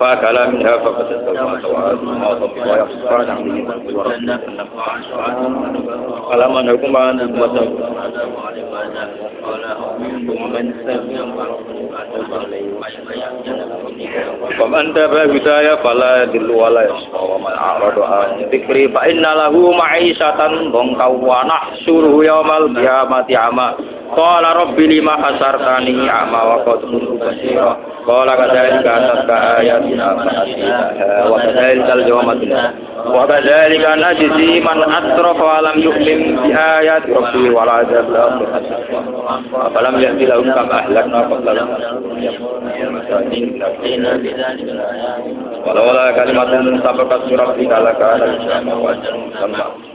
فأكل منها ففسد ما ويصفر ألم أنكم أن Faman taba hidayah fala yadillu wa la yasqa wa man a'rada an dzikri fa inna lahu ma'isatan dhanka wa nahsyuruhu yawmal qiyamati ama qala rabbi lima hasartani ama wa qad kuntu basira. Qala kadzalika atatka ayatina fa nasitaha wa kadzalika al-yawma wa kadzalika najzi man atrafa wa lam yu'min bi ayati rabbi wal azab afalam yahdi lahum kama ahlakna qablahum Walaula kalimatun sabaqat surah fi kalaka al-jannah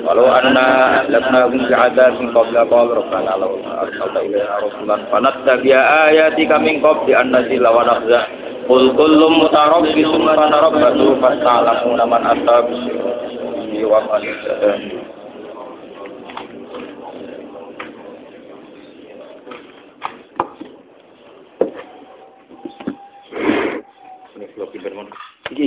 Walau anna laknahum bi'adabin qabla qawal rabbana law arsalta ilaina rasulan fanattabi'a ayatika min qabli an nazila wa nakhza. Qul kullum mutarabbisun fanarabbatu fasta'lamuna man ashabus wa man Ini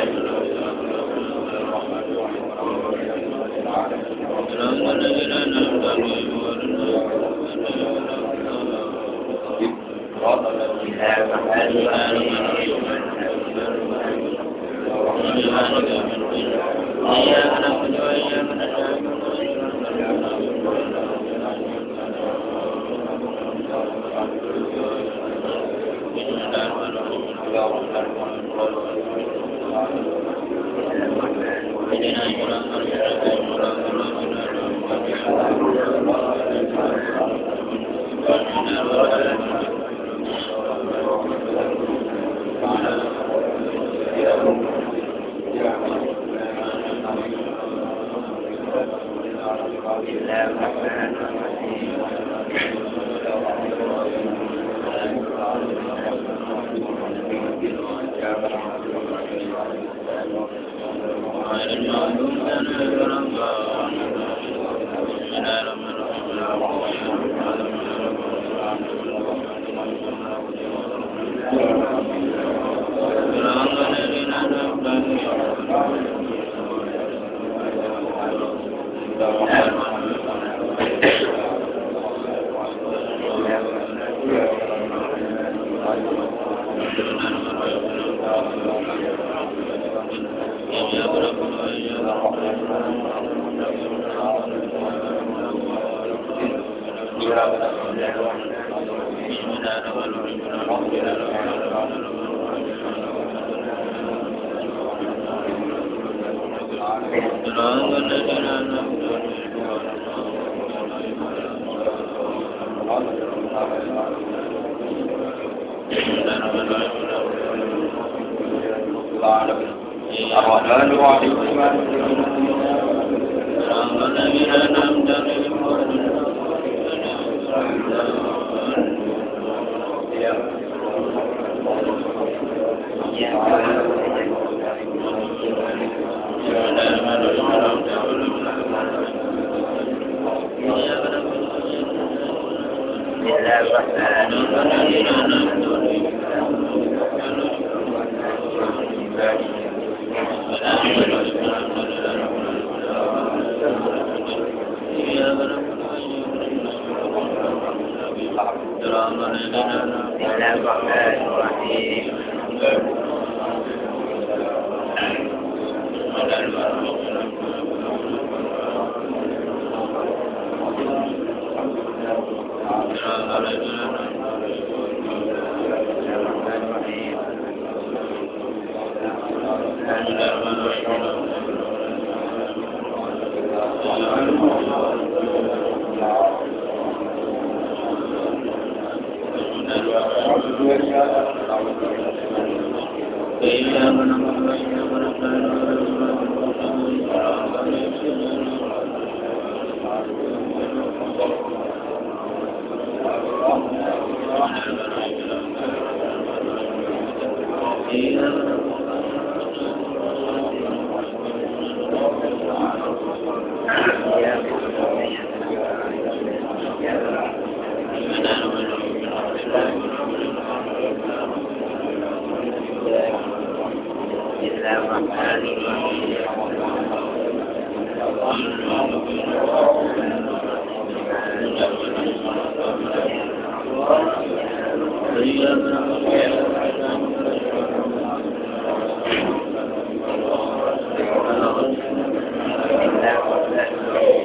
الرحمن الرحيم Amen.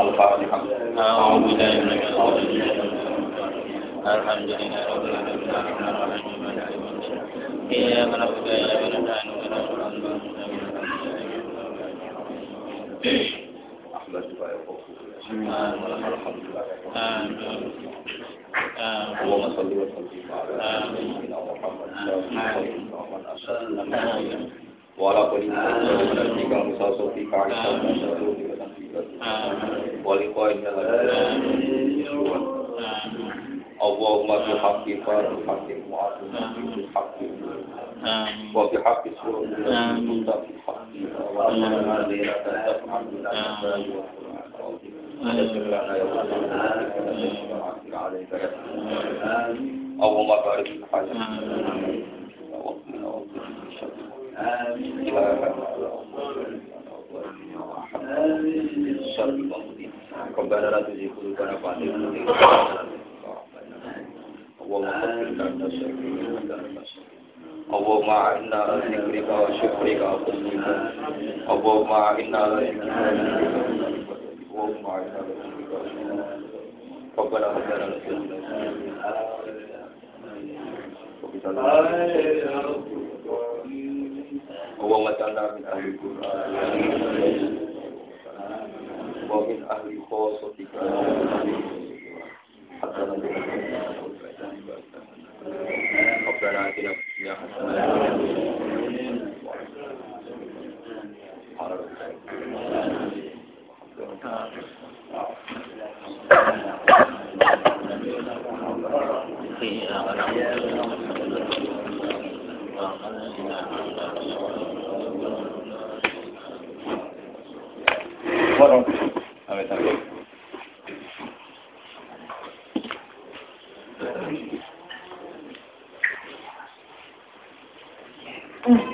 الفاتحة أعوذ بالله من الشيطان الحمد لله رب العالمين. الرحمن الرحيم مالك يوم الدين إياك نعبد وإياك نستعين. اهدنا الصراط المستقيم اللهم صل وسلم على سيدنا محمد آمين وعلى كل نبيك موسى صديق عيسى ولقائك اللهم بحق فار الحق معظم بالحق آمين وبحق سورة آمين. بالحق وأنا ليلة تفعل لنا يا رب عليك اللهم بارك في حياتنا وقنا وقنا الشر ربنا لا تزغ قلوبنا بعد إذ اللهم اغفر لنا اللهم أعنا على ذكرك وشكرك وحسن عبادتك اللهم أعنا على ذكرك اللهم أعنا على ذكرك ربنا هب لنا من لدنك اللهم اجعلنا من أهل القرآن ومن أهل خاصتك حتى نبي ربنا آتنا في الدنيا حسنة على nomor. Amin sampai. Mm.